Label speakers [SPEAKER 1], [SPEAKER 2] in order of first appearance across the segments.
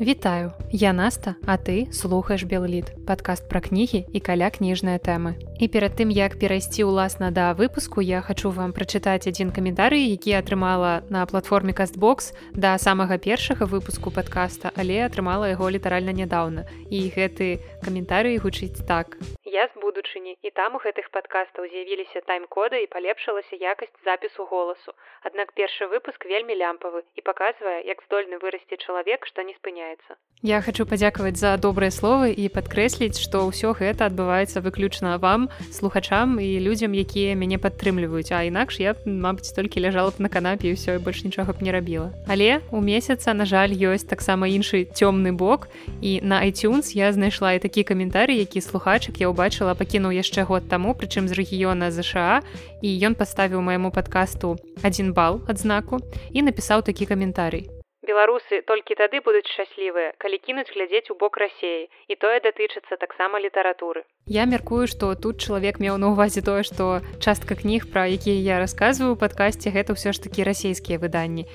[SPEAKER 1] Вітаю, я Наста, а ты слухаеш Белліт, падкаст пра кнігі і каля кніжныя тэмы. І перад тым, як перайсці ўласна да выпуску, я хачу вам прачытаць адзін каментарый, які атрымала на платформе кастбокс да самага першага выпуску падкаста, але атрымала яго літаральна нядаўна. І гэты каментарый гучыць так. Я з будучыні і там у гэтых падкастаў з'явіліся тайм-коды і палепшылася якасць запісу голасу. Аднак першы выпуск вельмі лямпавы і паказвае, як здольны вырасці чалавек, што не спыняецца. Я хочу падзякаваць за добрыя словы і падкрэсліць, што ўсё гэта адбываецца выключна вам, слухачам і людзям, якія мяне падтрымліваюць, а інакш я мабыць толькі ляжала б на канапе і ўсё і больш нічога б не рабіла. Але у месяца, на жаль, ёсць таксама іншы цёмны бок і на iTunes я знайшла і такі каментарый, які слухачак я ўбачыла пакінуў яшчэ год таму, прычым з рэгіёна ЗША і ён паставіў майму падкасту адзін бал адзнаку і напісаў такі каментарый. Беларусы толькі тады будуць шчаслівыя калі кінуць глядзець у бок рассеі і тое датычыцца таксама літаратуры я мяркую што тут чалавек меў на ўвазе тое што частка кніг пра якія я расказваю падкасці гэта ўсё ж такі расійскія выданні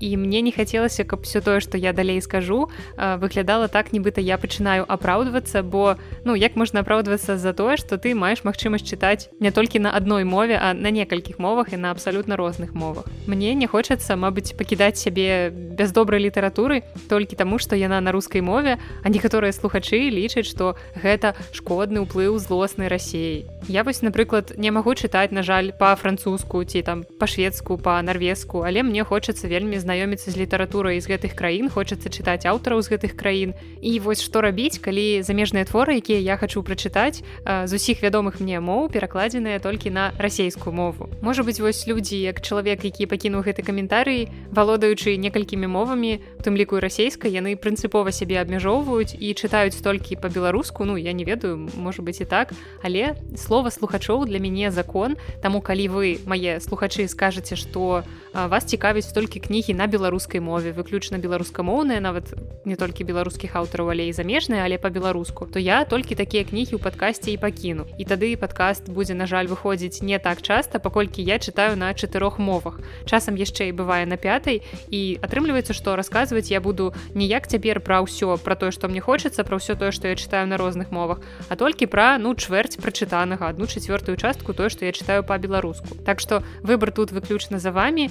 [SPEAKER 1] і мне не хацелася каб все тое что я далей скажу выглядала так нібыта я пачынаю апраўдвацца бо ну як можна апраўдвацца за тое что ты маеш магчымасць чытаць не толькі на адной мове а на некалькіх мовах і на абсалютна розных мовах. Мне не хочацца Мабыць пакідаць сябе без добрай літаратуры толькі таму что яна на рускай мове а некаторыя слухачы лічаць что гэта шкодны ўплыў злоснай рассеі я вось напрыклад не магу чытаць на жаль па-французску ці там па-шведску па-нарвеску але мне хочацца вельмі знаёміцца з літаратурай з гэтых краін хочацца чытаць аўтараў з гэтых краін. І вось што рабіць калі замежныя творы якія я хачу прачытаць з усіх вядомых мне моў перакладзеныя толькі на расейскую мову. Можа быть вось людзі як чалавек які пакінуў гэты каментарый валодаючы некалькімі мовамі тым ліку расейскай яны прынцыпова сябе абмяжоўваюць і чытаюць толькі па-беларуску ну я не ведаю можа быть і так але слова слухачоў для мяне закон. Таму калі вы мае слухачы скажаце што вас цікавіць толькі кнігі на беларускай мове выключна беларускамоўныя нават не толькі беларускіх аўтараў але і замежныя але по-беларуску то я толькі такія кнігі ў падкасці і пакіну. І тады падкаст будзе на жаль выходзіць не так часта паколькі я чытаю на чатырох мовах. Часам яшчэ і бывае на пятай. І атрымліваецца што расказваць я буду ніяк цяпер пра ўсё про тое што мне хочацца пра ўсё тое што я чытаю на розных мовах а толькі пра ну чвэрць прачытанага одну чацвёртую частку тое што я чытаю па-беларуску. Так што выбор тут выключна за вами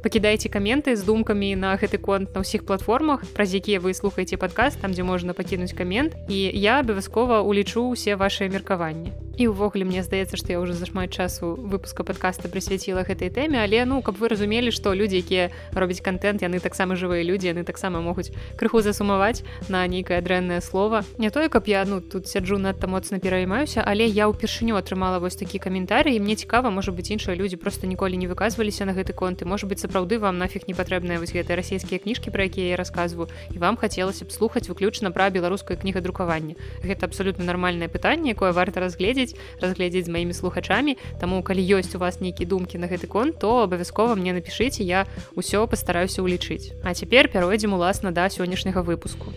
[SPEAKER 1] пакідайце каменты з думкамі на гэты конт на ўсіх платформах праз якія вы слухаеце падкаст там дзе можна пакінуць камент і я абавязкова улічу ўсе вашыя меркаванні і ўвогуле мне здаецца што я уже зашмат часу выпуска подкаста прысвяціла гэтай тэме але ну каб вы разумелі што людзі якія робяць контент яны таксама жывыя людзі яны таксама могуць крыху засумаваць на нейкае дрэннае слово. Не тое каб я ну тут сяджу надта моцна пераймаюся але я ўпершыню атрымала вось такі каментарый мне цікава можа быть іншыя людзі просто ніколі не выказваліся на гэты конт і может быть сапраўды вам нафиг не патрэбныя вось гэтыя расійскія кніжкі пра якія я рассказываю. І вам хацелася б слухаць выключна пра беларускае кнігадрукаванне гэта абсолютно нармальнае пытанне якое варта разгледзець разгледзець з маімі слухачамі. Таму калі ёсць у вас нейкія думкі на гэты конт то абавязкова мне напішыце я ўсё пастараюся ўлічыць. А цяпер пяройдзем уласна да сённяшняга выпуску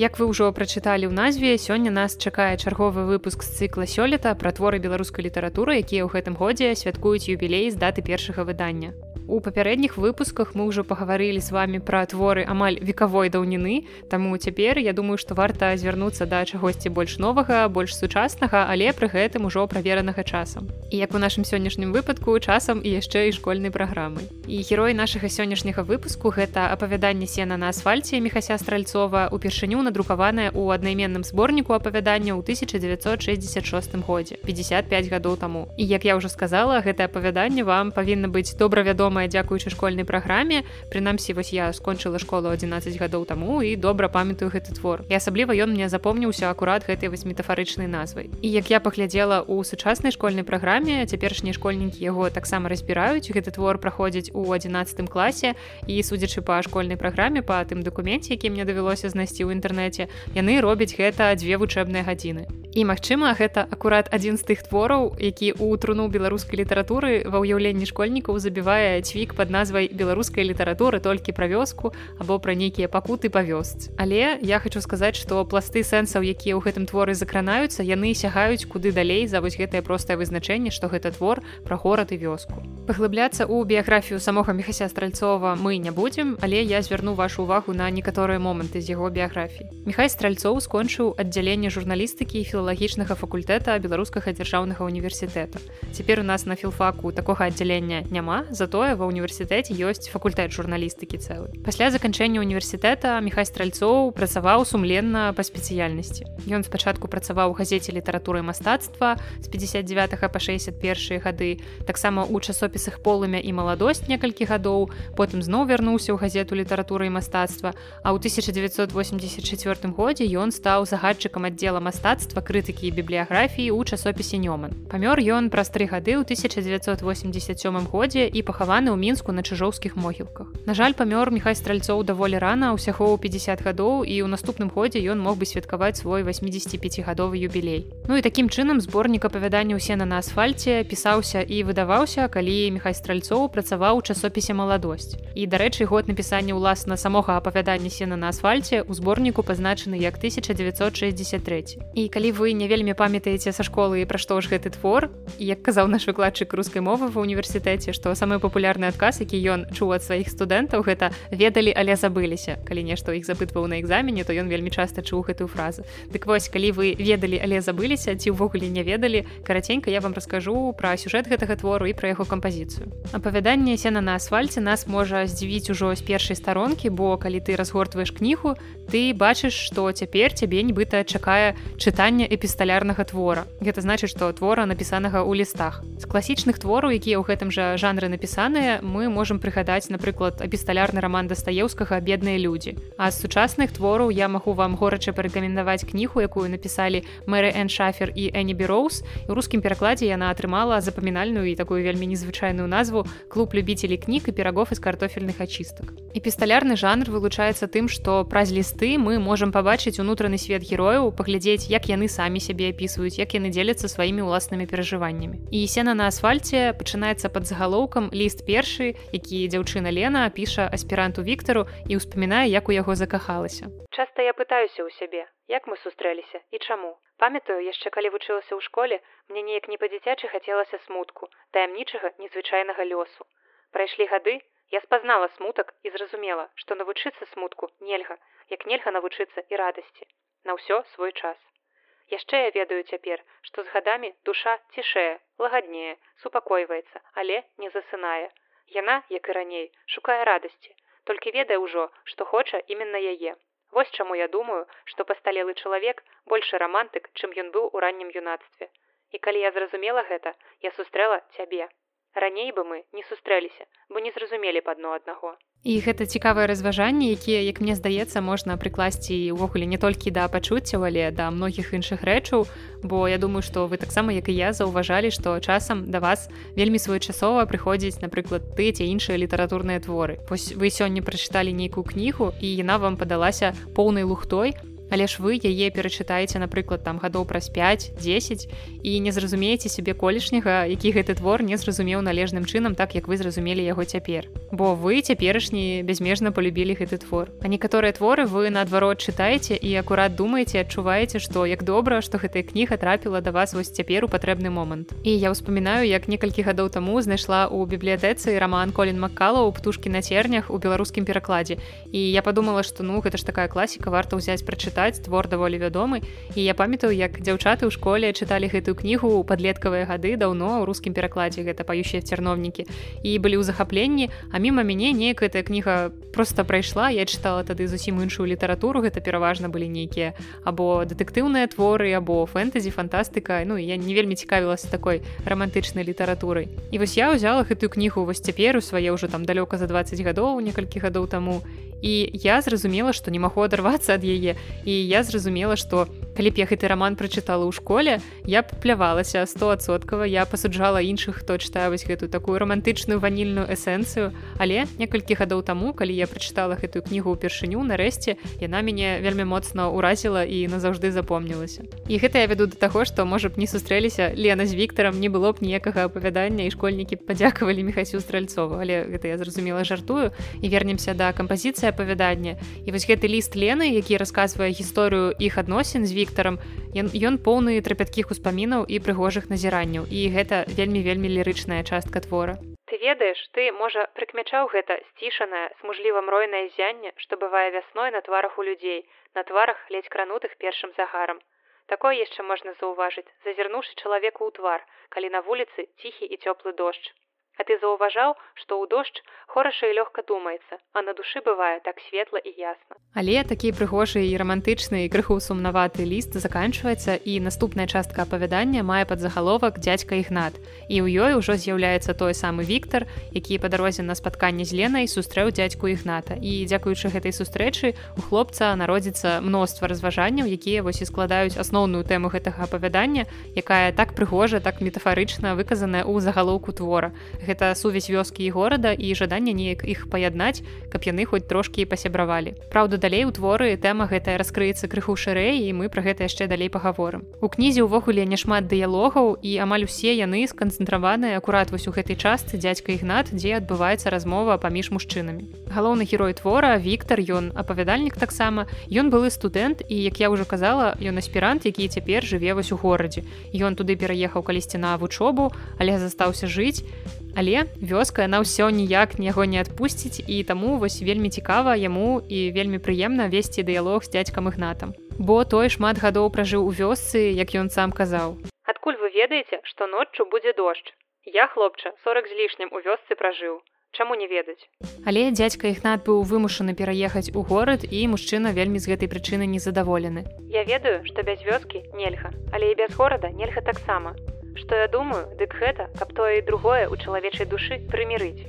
[SPEAKER 1] Як вы ўжо прачыталі ў назве сёння нас чакае чарговы выпуск з цыкла сёлета пра творы беларускай літаратуры якія ў гэтым годзе святкуюць юбілей з даты першага выдання у папярэдніх выпусках мы ўжо пагаварылі з вами пра творы амаль векавой даўніны Таму цяпер я думаю што варта звярнуцца да чагосьці больш новага больш сучаснага але пры гэтым ужо праверанага часам. І як у нашым сённяшнім выпадку часам і яшчэ і школьнай праграмы і герой нашага сённяшняга выпуску гэта апавяданне сена на асфальце мехася стральцова упершыню надрукаваная ў аднайменным зборніку апавядання ў 1966 годзе 55 гадоў таму. І як я ўжо сказала гэта апавяданне вам павінна быць добра вядома вядомая дзякуючы школьнай праграме. Прынамсі вось я скончыла школу 11 гадоў таму і добра памятаю гэты твор. І асабліва ён мне запомніўся акурат гэтай вось метафарычнай назвай. І як я паглядзела у сучаснай школьнай праграме цяперашнія школьнікі яго таксама разбіраюць. Гэты твор праходзіць у 11 класе. І судзячы па школьнай праграме па тым дакуменце які мне давялося знайсці ў інтэрнэце яны робяць гэта дзве вучэбныя гадзіны. І магчыма гэта акурат адзін з тых твораў які у труну беларускай літаратуры ва ўяўленні школьнікаў забівае мульцвік под назвай беларускай літаратуры толькі пра вёску або пра нейкія пакуты па вёсцы але я хочу сказаць что пласты сэнсаў якія ў гэтым творы закранаюцца яны сягаюць куды далей за вось гэтае простае вызначэнне што гэта твор пра горад і вёску. Паглыбляцца ў біяграфію самога мехася стральцова мы не будзем але я звярну вашу увагу на некаторыя моманты з яго біяграфіі. Мехай стральцоў скончыў аддзяленне журналістыкі і філалагічнага факультэта беларускага дзяржаўнага універсітэта. Цяпер у нас на філфаку такога аддзялення няма затое ва ўніверсітэце ёсць факультэт журналістыкі цэлы пасля заканчэння універсітэта мехай стральцоў працаваў сумленна па спецыяльнасці ён спачатку працаваў у газеце літаратуры мастацтва з 59 по 61 гады таксама у часопісах полымя і маладосць некалькі гадоў потым зноў вярнуўся ў газету літаратуры і мастацтва а ў 1984 годзе ён стаў загадчыкам аддзела мастацтва крытыкі і бібліяграфіі ў часопісе нёман памёр ён праз тры гады ў 1987 годзе і пахаваны ў мінску на чыжоўскіх могілках. На жаль памёр мехай стральцоў даволі рана ўсяго ў 50 гадоў і ў наступным годзе ён мог бы святкаваць свой 85гадовы юбілей. Ну і такім чынам зборнік апавядання сена на асфальце пісаўся і выдаваўся калі мехай стральцоў працаваў у часопісе маладосць і дарэчы год напісання ўласна самога апавядання сена на асфальце у зборніку пазначаны як 1963 і калі вы не вельмі памятаеце са школы пра што ж гэты твор як казаў наш выкладчык рускай мовы ва універсітэце што самы папулярны адказ які ён чуў ад сваіх студэнтаў гэта ведалі але забыліся калі нешта іх запытваў на экзамене то ён вельмі часта чуў гэтую фразу. Дык вось калі вы ведалі але забыліся ці ўвогуле не ведалі караценька я вам раскажу пра сюжэт гэтага твору і пра яго кампазіцыю. Апавяданне сена на асфальце нас можа здзівіць ужо з першай старонкі бо калі ты разгортваеш кнігу ты бачыш што цяпер цябе нібыта чакае чытання эпісталярнага твора. Гэта значыць што твора напісанага ў лістах. З класічных твораў якія ў гэтым жа жанры напісаныя мы можемм прыгадаць напрыклад эпісталярны роман дастаеўскага бедныя людзі а з сучасных твораў я магу вам горача парэкамендаваць кніху якую напісалі мэры эн шафер і энні бероус у рускім перакладзе яна атрымала запамінальную і такую вельмі незвычайную назву клуб любителей кніг і перагов з картофельных ачыстак эпісталярны жанр вылучаецца тым што праз лісты мы можемм пабачыць унутраны свет герояў паглядзець як яны самі сябе апісваюць як яны дзеляцца сваімі ўласнымі перажываннямі і сена на асфальце пачынаецца под загалоўкам ліст першы які дзяўчына Лена піша аспіранту Віктору і ўспамінае як у яго закахалася. Часта я пытаюся ў сябе як мы сустрэліся і чаму. Памятаю яшчэ калі вучылася ў школе мне неяк не па-дзіцячы хацелася смутку таямнічага незвычайнага лёсу. Прайшлі гады я спазнала смутак і зразумела што навучыцца смутку нельга як нельга навучыцца і радасці. На ўсё свой час. Яшчэ я ведаю цяпер што з гадамі душа цішэе лагаднее супакойваецца але не засынае яна як і раней шукае радасці толькі ведае ўжо што хоча іменна яе. Вось чаму я думаю што пасталелы чалавек большы рамантык чым ён быў у раннім юнацтве. І калі я зразумела гэта я сустрэла цябе раней бы мы не сустрэліся бо не зразумелі б адно аднаго І гэта цікавае разважанне, якія, як мне здаецца, можна прыкласці ўвогуле не толькі да пачуццяў, але да многіх іншых рэчаў. Бо я думаю, што вы таксама, як і я заўважалі, што часам да вас вельмі своечасова прыходзіць, напрыклад, ты ці іншыя літаратурныя творы. Вось вы сёння прачыталі нейкую кнігу і яна вам падалася поўнай лухтой, але ж вы яе перачытаеце напрыклад там гадоў праз 5-10 і не зразумееце сябе колішняга які гэты твор не зразумеў належным чынам так як вы зразумелі яго цяпер. Бо вы цяперашні бязмежна полюбілі гэты твор. А некаторыя творы вы наадварот чытаеце і акурат думаеце адчуваеце што як добра што гэтая кніга трапіла да вас вось цяпер у патрэбны момант. І я ўспамінаю як некалькі гадоў таму знайшла ў бібліятэцы раман колін маккала у птушкі на цернях у беларускім перакладзе. І я подумала што ну гэта ж такая класіка варта ўзяць прачытаць чытаць твор даволі вядомы. І я памятаю як дзяўчаты ў школе чыталі гэтую кнігу падлеткавыя гады даўно ў рускім перакладзе гэта пающыя цярновнікі і былі ў захапленні а міма мяне неяк гэтая кніга просто прайшла я чытала тады зусім іншую літаратуру гэта пераважна былі нейкія або дэтэктыўныя творы або фэнтэзі фантастыка. Ну я не вельмі цікавілася такой романтычнай літаратурай. І вось я ўзяла гэтую кнігу вось цяпер у свае ўжо там далёка за 20 гадоў некалькі гадоў таму і я зразумела што не магу адарвацца ад яе і я зразумела што калі б я гэты роман прачытала ў школе я плявалася стосоткава я пасуджала іншых хто чытае вось гэтую такую романтычную ванільную эсэнцыю але некалькі гадоў таму калі я прачытала гэтую кнігу ўпершыню нарэшце яна мяне вельмі моцна ўразіла і назаўжды запомнілася. І гэта я вяду да таго што можа б не сустрэліся Лена з Віктором не было б ніякага апавядання і школьнікі падзякавалі мехасю стральцову. Але гэта я зразумела жартую. І вернемся да кампазіцыі апавядання і вось гэты ліст Лены які расказвае гісторыю іх адносін з Віктором ён, ён поўны трапяткіх успамінаў і прыгожых назіранняў і гэта вельмі вельмі лірычная частка твора
[SPEAKER 2] Ты ведаеш, ты, можа, прыкмячаў гэта сцішанае, смужліва мройнае зянне, што бывае вясной на тварах у людзей, на тварах ледзь кранутых першым загарам. Такое яшчэ можна заўважыць, зазірнуўшы чалавеку ў твар, калі на вуліцы ціхі і цёплы дождж. А ты заўважаў, што ў дождж хораша і лёгка думаецца, а на душы бывае так светла і ясна.
[SPEAKER 1] Але такі прыгожы і рамантычны і крыху сумнаваты ліст заканчваецца і наступная частка апавядання мае падзагаловак дзядзька ігнат. І ў ёй ужо з'яўляецца той самы Віктор, які па дарозе на спатканне з Ленай сустрэў дзядзьку ігната. І дзякуючы гэтай сустрэчы у хлопца народзіцца мноства разважанняў, якія вось і складаюць асноўную тэму гэтага апавядання, якая так прыгожа, так метафарычна выказаная ў загалоўку твора гэта сувязь вёскі і горада і жаданне неяк іх паяднаць каб яны хоць трошкі пасябравалі. Праўда далей у творы тэма гэтая раскрыецца крыху шырэй і мы пра гэта яшчэ далей пагаворым. У кнізе ўвогуле няшмат дыялогаў і амаль усе яны сканцэнтраваныя акурат вось у гэтай частцы дзядзька ігнат дзе адбываецца размова паміж мужчынамі. Галоўны герой твора Віктор ён апавядальнік таксама. Ён былы студэнт і як я ўжо казала ён аспірант які цяпер жыве вось у горадзе. Ён туды пераехаў калісьці на вучобу але застаўся жыць Але вёска яна ўсё ніяк яго не адпусціць і таму вось вельмі цікава яму і вельмі прыемна весці дыялог з дзядзькам ігнатам. Бо той шмат гадоў пражыў у вёсцы, як ён сам казаў.
[SPEAKER 2] Адкуль вы ведаеце, што ноччу будзе дождж. Я хлопча 40 з лішнім у вёсцы пражыў. Чаму не ведаць.
[SPEAKER 1] Але дзядзька ігнат быў вымушаны пераехаць у горад і мужчына вельмі з гэтай прычыны незадаволены.
[SPEAKER 2] Я ведаю, што без вёскі нельга, але і без горада нельга таксама. Што я думаю, дык гэта, каб тое і другое ў чалавечай душы прымірыць.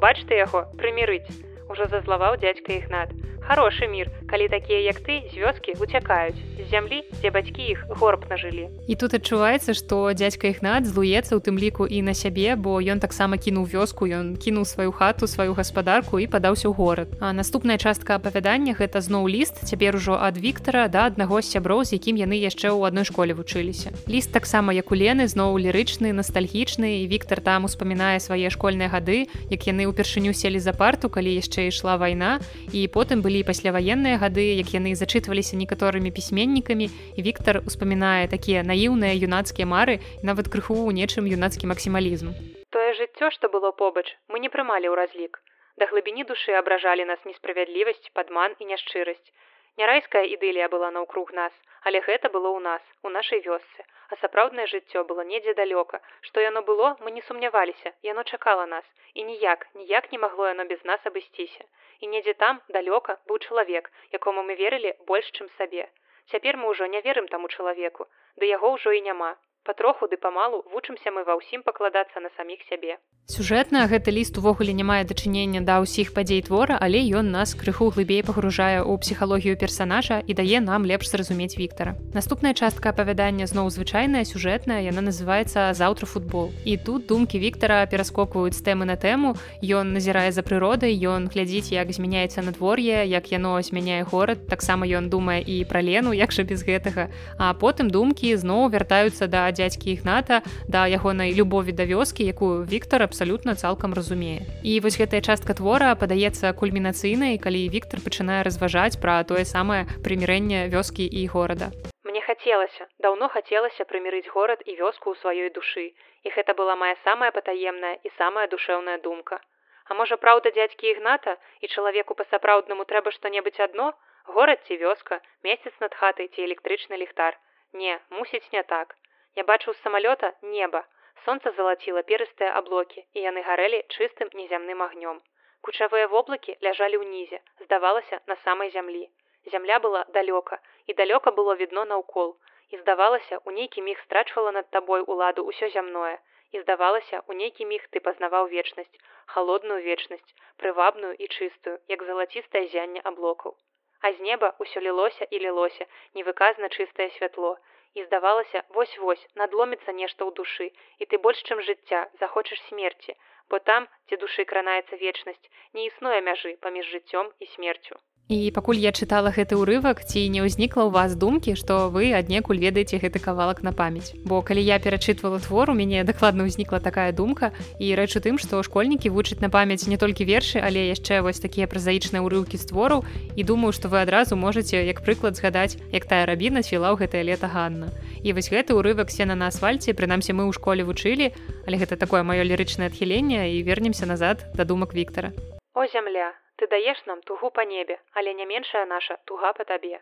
[SPEAKER 2] Бач ты яго прымірыць, ужо зазлаваў дзядзька ігнат хороший мир калі такія як ты з вёскі уцякаюць. З зямлі дзе бацькі іх горб нажылі.
[SPEAKER 1] І тут адчуваецца што дзядзька ігнат злуецца ў тым ліку і на сябе бо ён таксама кінуў вёску ён кінуў сваю хату сваю гаспадарку і падаўся ў горад. А наступная частка апавядання гэта зноў ліст цяпер ужо ад Віктора да аднаго з сяброў з якім яны яшчэ ў адной школе вучыліся. Ліст таксама як у лены зноў лірычны ностальгічны Віктор там успамінае свае школьныя гады як яны ўпершыню селі за парту калі яшчэ ішла вайна і потым былі пасляваенныя гады як яны зачытваліся некаторымі пісьменнікамі і Віктор успамінае такія наіўныя юнацкія мары нават крыху ў нечым юнацкі максімалізм.
[SPEAKER 2] Тое жыццё што было побач мы не прымалі ў разлік. Да глыбіні душы абражалі нас несправядлівасць падман і няшчырасць. Нярайская ідылія была наўкруг нас але гэта было ў нас у нашай вёсцы. А сапраўднае жыццё было недзе далёка. Што яно было мы не сумняваліся яно чакала нас. І ніяк ніяк не магло яно без нас абысціся і недзе там далёка быў чалавек якому мы верылі больш чым сабе. Цяпер мы ўжо не верым таму чалавеку ды яго ўжо і няма патроху ды памалу вучымся мы ва ўсім пакладацца на саміх сябе.
[SPEAKER 1] Сюжэтна гэты ліст увогуле не мае дачынення да ўсіх падзей твора але ён нас крыху глыбей пагружае ў псіхалогію персонажа і дае нам лепш зразумець Віктора наступная частка апавядання зноў звычайная сюжэтная яна называется заўтра футбол і тут думкі Віктора пераскокваюць з тэмы на тэму. Ён назірае за прыродай ён глядзіць як змяняецца надвор'е як яно змяняе горад. Таксама ён думае і пра лену як жа без гэтага. А потым думкі зноў вяртаюцца да дзядзькі ігната да ягонай любові да вёскі якую Віктор абсалютна цалкам разумее. І вось гэтая частка твора падаецца кульмінацыйнай калі Віктор пачынае разважаць пра тое самае прымірэнне вёскі і горада.
[SPEAKER 2] Мне хацелася даўно хацелася прымірыць горад і вёску ў сваёй душы. І гэта была моя самая патаемная і самая душэўная думка. А можа праўда дзядзькі ігната і чалавеку па-сапраўднаму трэба што-небудзь адно? Горад ці вёска месяц над хатай ці электрычны ліхтар? Не мусіць не так Я бачыў з самалёта неба. Сонца залаціла перыстыя аблокі, і яны гарэлі чыстым незямным агнём. Кучавыя воблакі ляжалі ўнізе, здавалася на самай зямлі. Зямля была далёка, і далёка было відно наўкол. І здавалася, у нейкі міг страчвала над табой уладу ўсё зямное. І здавалася, у нейкі міг ты пазнаваў вечнасць, халодную вечнасць, прывабную і чыстую, як залацістае зянне аблокаў. А з неба ўсё лілося і лілося, невыказна чыстае святло. І здавалася, вось-вось надломіцца нешта ў душы, і ты больш чым жыцця захочаш смерці, бо там, дзе душы кранаецца вечнасць, не існуе мяжы паміж жыццём і смерцю.
[SPEAKER 1] І пакуль я чытала гэты ўрывак ці не ўзнікла ў вас думкі што вы аднекуль ведаеце гэты кавалак на памяць? Бо калі я перачытвала твор у мяне дакладна ўзнікла такая думка. І рэч у тым што школьнікі вучаць на памяць не толькі вершы але яшчэ вось такія празаічныя ўрыўкі з твораў. І думаю што вы адразу можете як прыклад згадаць як тая рабіна свіла ў гэтае лета Ганна. І вось гэты ўрывак сена на асфальце прынамсі мы ў школе вучылі але гэта такое маё лірычнае адхіленне і вернемся назад да думак Віктора
[SPEAKER 2] о зямля Ты даеш нам тугу па небе, але не меншая наша туга па табе.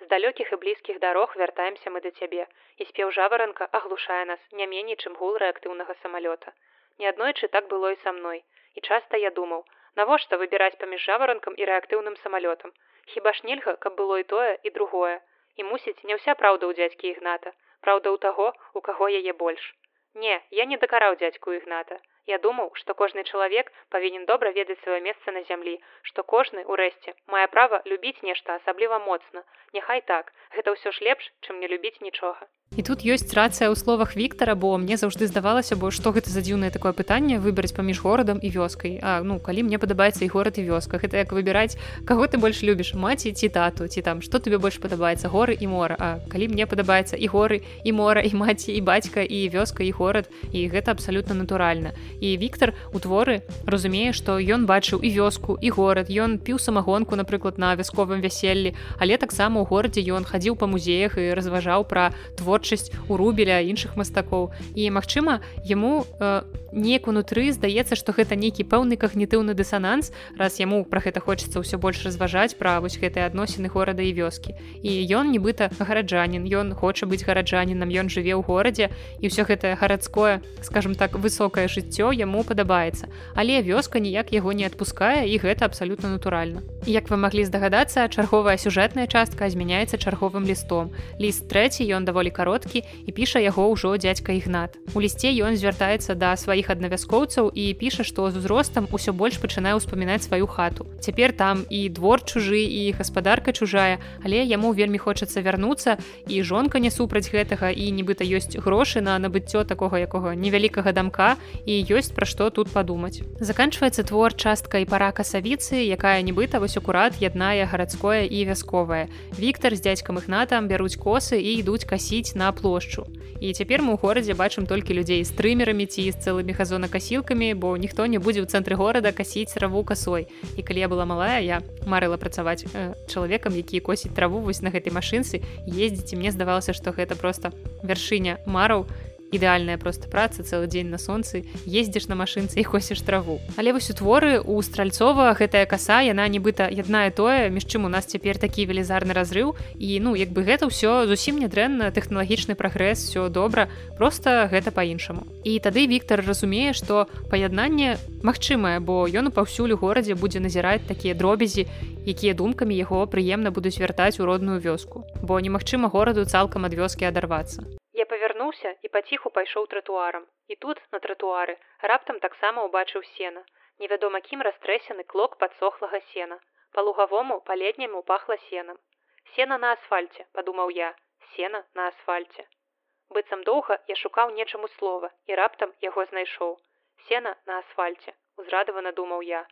[SPEAKER 2] З далёкіх і блізкіх дарог вяртаемся мы да цябе, і спеў жаваранка аглушае нас не меней, чым гул рэактыўнага самалёта. Ні аднойчы так было і са мной. І часта я думаў, навошта выбіраць паміж жаваранкам і рэактыўным самалётам. Хіба ж нельга, каб было і тое і другое. І мусіць, не ўся праўда ў дзядзькі ігната, Праўда ў таго, у каго яе больш. Не, я не дакараў дзядзьку ігната. Я думаў, што кожны чалавек павінен добра ведаць сваё месца на зямлі, што кожны ўрэшце мае права любіць нешта асабліва моцна. Няхай так, гэта ўсё ж лепш, чым не любіць нічога.
[SPEAKER 1] І тут ёсць рацыя ў словах Віктара, бо мне заўжды здавалася, бо што гэта за дзіўнае такое пытанне выбраць паміж горадам і вёскай. А ну калі мне падабаецца і горад і вёска, гэта як выбіраць, каго ты больш любіш маці ці тату ці там што тебе больш падабаецца горы і мора. А калі мне падабаецца і горы і мора і маці і бацька і вёска і горад і гэта абсалютна натуральна. І Віктор у творы разумее, што ён бачыў і вёску і горад, ён піў самагонку, напрыклад, на вясковым вяселлі, але таксама ў горадзе ён хадзіў па музеях і разважаў пра твор творчасць у рубеля іншых мастакоў. І магчыма яму э, неяк унутры здаецца што гэта нейкі пэўны кагнітыўны дысананс раз яму пра гэта хочацца ўсё больш разважаць пра вось гэтыя адносіны горада і вёскі. І ён нібыта гараджанін ён хоча быць гараджанінам ён жыве ў горадзе і ўсё гэтае гарадское скажем так высокае жыццё яму падабаецца. Але вёска ніяк яго не адпускае і гэта абсалютна натуральна. Як вы маглі здагадацца чарговая сюжэтная частка змяняецца чарговым лістом. Ліст трэці ён даволі кароткі і піша яго ўжо дядзька ігнат. У лісце ён звяртаецца да сваіх аднавяскоўцаў і піша што з узростам усё больш пачынае ўспамінаць сваю хату. Цяпер там і двор чужы і гаспадарка чужая але яму вельмі хочацца вярнуцца і жонка не супраць гэтага і нібыта ёсць грошы на набыццё такога якога невялікага дамка і ёсць пра што тут падумаць. Заканчваецца твор частка і пара касавіцы якая нібыта вось акурат яднае гарадское і вясковае. Віктор з дзядзькам ігнатам бяруць косы і ідуць касіць на плошчу. І цяпер мы ў горадзе бачым толькі людзей з трымерамі ці з цэлымі газонакасілкамі бо ніхто не будзе ў цэнтры горада касіць траву касой. І калі я была малая я марыла працаваць э, чалавекам які косіць траву вось на гэтай машынцы ездзіць і мне здавалася што гэта просто вяршыня мараў ідэальная просто праца цэлы дзень на сонцы ездзіш на машынцы і косіш траву. Але вось у творы у стральцова гэтая каса яна нібыта яднае тое між чым у нас цяпер такі велізарны разрыў і ну як бы гэта ўсё зусім не дрэнна тэхналагічны прагрэс все добра просто гэта по-іншаму і тады Віктор разумее што паяднанне магчымае бо ён паўсюль у горадзе будзе назіраць такія дробязі якія думкамі яго прыемна будуць вяртаць у родную вёску бо немагчыма гораду цалкам ад вёскі адарвацца
[SPEAKER 2] павярнуўся і паціху пайшоў тратуарам. І тут, на тратуары, раптам таксама ўбачыў сена. Невядома кім растрэсены клок падсохлага сена. Па лугавому па-летняму пахла сенам. Сена на асфальце, падумаў я, сена на асфальце. Быццам доўга я шукаў нечаму слова і раптам яго знайшоў. Сена на асфальце, узрадавана думаў я,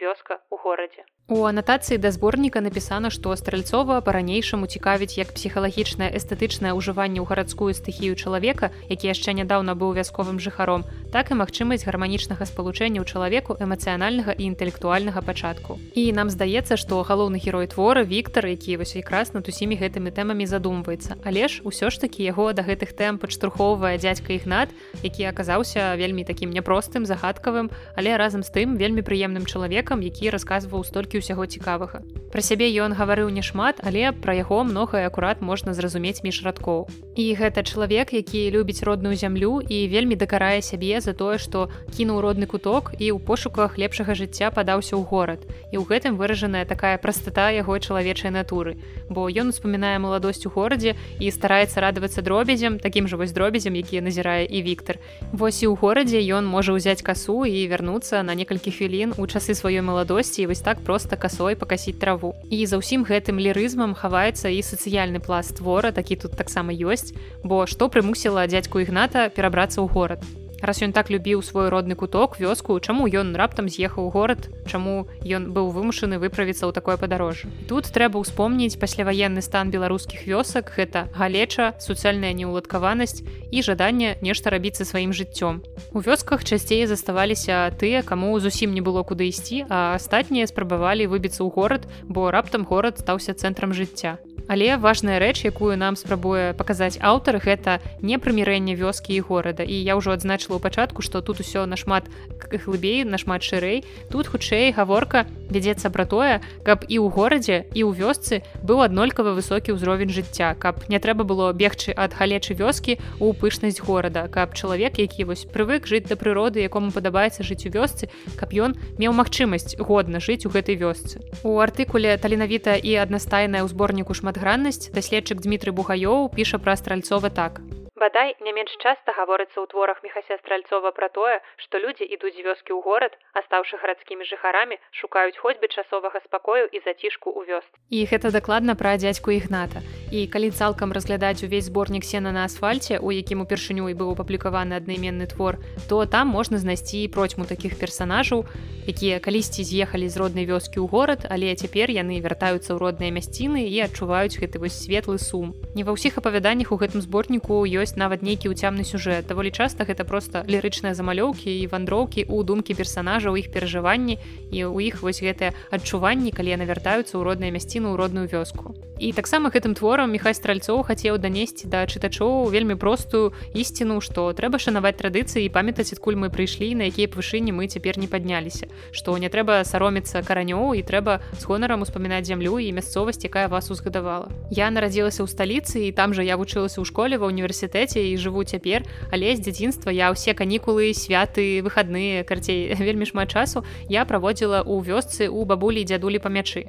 [SPEAKER 2] вёска ў горадзе.
[SPEAKER 1] У анатацыі да зборніка напісана, што стральцова па-ранейшаму цікавіць як псіхалагічнае эстэтычнае ўжыванне ў гарадскую стыхію чалавека, які яшчэ нядаўна быў вясковым жыхаром, так і магчымасць гарманічнага спалучэння ў чалавеку эмацыянальнага і інтэлектуальнага пачатку. І нам здаецца, што галоўны герой твора Віктор, які вось якраз над усімі гэтымі тэмамі задумваецца. Але ж усё ж такі яго да гэтых тэм падштурхоўвае дзядзька ігнат, які аказаўся вельмі такім няпростым загадкавым, але разам з тым вельмі прыемным чалавекам, які расказваў столькі столькі ўсяго цікавага. Пра сябе ён гаварыў немат, але пра яго многае акурат можна зразумець між радкоў. І гэта чалавек, які любіць родную зямлю і вельмі дакарае сябе за тое, што кінуў родны куток і ў пошуках лепшага жыцця падаўся ў горад. І ў гэтым выражаная такая прастата яго чалавечай натуры. Бо ён успамінае маладосць у горадзе і стараецца радавацца дробязем, такім жа вось дробязем, які назірае і Віктор. Вось і ў горадзе ён можа ўзяць касу і вярнуцца на некалькі хвілін у часы сваёй маладосці і вось так просто проста касой пакасіць траву. І за ўсім гэтым лірызмам хаваецца і сацыяльны пласт твора такі тут таксама ёсць бо што прымусіла дзядзьку ігната перабрацца ў горад раз ён так любіў свой родны куток вёску чаму ён раптам з'ехаў горад? Чаму ён быў вымушаны выправіцца ў такое падарожжа? Тут трэба ўспомніць пасляваенны стан беларускіх вёсак гэта галеча суцэльная неуладкаванасць і жаданне нешта рабіць са сваім жыццём. У вёсках часцей заставаліся тыя каму зусім не было куды ісці а астатнія спрабавалі выбіцца ў горад бо раптам горад стаўся цэнтрам жыцця Але важная рэч, якую нам спрабуе паказаць аўтар, гэта не прымірэнне вёскі і горада. І я ўжо адзначыла ў пачатку, што тут усё нашмат глыбей, нашмат шырэй. Тут хутчэй гаворка вядзецца пра тое, каб і ў горадзе і ў вёсцы быў аднолькавы высокі ўзровень жыцця, каб не трэба было бегчы ад галечы вёскі ў пышнасць горада, каб чалавек, які вось прывык жыць да прыроды, якому падабаецца жыць у вёсцы, каб ён меў магчымасць годна жыць у гэтай вёсцы. У артыкуле таленавіта і аднастайная ў зборніку шмат шматграннасць даследчык Дмітрый Бугаёў піша пра стральцова так.
[SPEAKER 2] Бадай не менш часта гаворыцца ў творах мехася стральцова пра тое, што людзі ідуць з вёскі ў горад, астаўшы гарадскімі жыхарамі, шукаюць хоць бы часовага спакою і зацішку ў вёс.
[SPEAKER 1] І гэта дакладна пра дзядзьку ігната. І калі цалкам разглядаць увесь зборнік сена на асфальце, у якім упершыню і быў апублікаваны аднайменны твор, то там можна знайсці процьму такіх персанажаў, якія калісьці з'ехалі з роднай вёскі ў горад, але цяпер яны вяртаюцца ў родныя мясціны і адчуваюць гэты вось светлы сум. Не ва ўсіх апавяданнях у гэтым зборніку ёсць нават нейкі ўцямны сюжэт даволі часта гэта просто лірычныя замалёўкі і вандроўкі ў думкі персанажаў іх перажыванні і ў іх вось гэтыя адчуванні калі яны вяртаюцца ў родныя мясціны ў родную вёску і таксама гэтым творам міхай стральцоў хацеў данесці да чытачоў вельмі простую ісціну што трэба шанаваць традыцыі і памятаць адкуль мы прыйшлі на якія вышыні мы цяпер не падняліся. Што не трэба саромецца каранёў і трэба з гонарам успамінаць зямлю і мясцовасць якая вас узгадавала. Я нарадзілася ў сталіцы і там жа я вучылася ў школе ва універсітэце і жыву цяпер але з дзяцінства я ўсе канікулы святы выхадныя карцей вельмі шмат часу я праводзіла ў вёсцы у бабулі дзядулі па мячы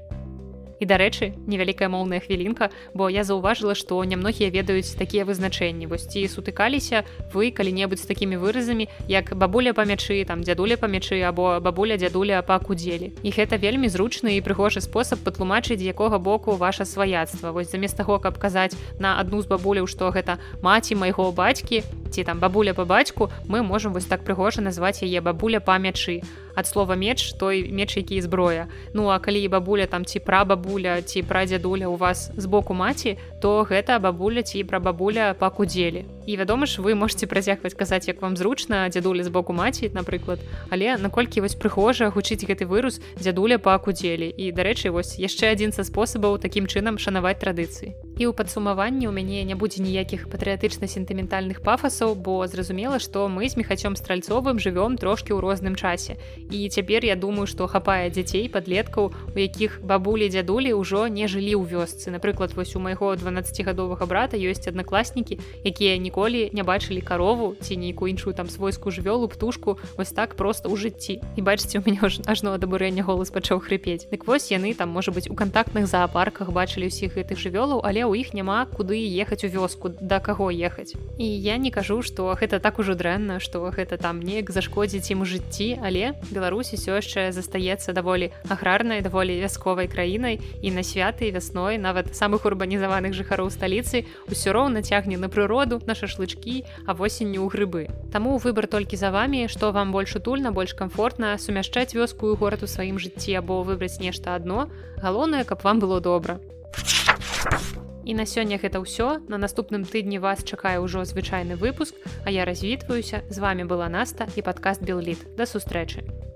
[SPEAKER 1] І дарэчы, невялікая моўная хвілінка, бо я заўважыла, што нямногія ведаюць такія вызначэнні. Вось ці сутыкаліся вы калі-небудзь з такімі выразамі, як бабуля па мячы, там дзядуля па мячы або бабуля дзядуля па кудзелі. І гэта вельмі зручны і прыгожы спосаб патлумачыць, якога боку ваша сваяцтва. Вось замест таго, каб казаць на адну з бабуляў, што гэта маці майго бацькі, ці там бабуля па бацьку, мы можам вось так прыгожа назваць яе бабуля па мячы ад слова меч той меч які зброя ну а калі бабуля там ці пра бабуля ці пра дзядуля у вас з боку маці то гэта бабуля ці пра бабуля па кудзелі. І вядома ж вы можете працягваць казаць як вам зручна дзядуля з боку маці напрыклад. Але наколькі вось прыхожа гучыць гэты вырус дзядуля па кудзелі. І дарэчы вось яшчэ адзін са спосабаў такім чынам шанаваць традыцыі. І ў падсумаванні у мяне не будзе ніякіх патрыятычна-сентыментальных пафасаў бо зразумела што мы з мехацём стральцовым жывём трошкі ў розным часе. І цяпер я думаю што хапае дзяцей падлеткаў у якіх бабулі дзядулі ўжо не жылі ў вёсцы. Напрыклад вось у майго 12гадовага брата ёсць аднакласнікі якія ніколі не бачылі карову ці нейкую іншую там свойскую жывёлу птушку вось так просто ў жыцці. І бачыце у мяне ажно адабурэння голас пачаў хрыпець. Дык вось яны там можа быть у кантактных зоапарках бачылі ўсіх гэтых жывёлаў але ў іх няма куды ехаць у вёску да каго ехаць. І я не кажу што гэта так ужо дрэнна што гэта там неяк зашкодзіць ім у жыцці але беларусі все яшчэ застаецца даволі аграрнай даволі вясковай краінай і на святы вясной нават самых урбанізаваных жыхароў сталіцы ўсё роўна цягне на прыроду на шашлычкі а восенню ў грыбы. Таму выбор толькі за вами што вам больш утульна больш комфортна сумяшчаць вёскую горад у сваім жыцці або выбраць нешта адно. Галоўнае каб вам было добра. І на сёння гэта ўсё. На наступным тыдні вас чакае ўжо звычайны выпуск а я развітваюся. З вами была наста і падкаст белліт. Да сустрэчы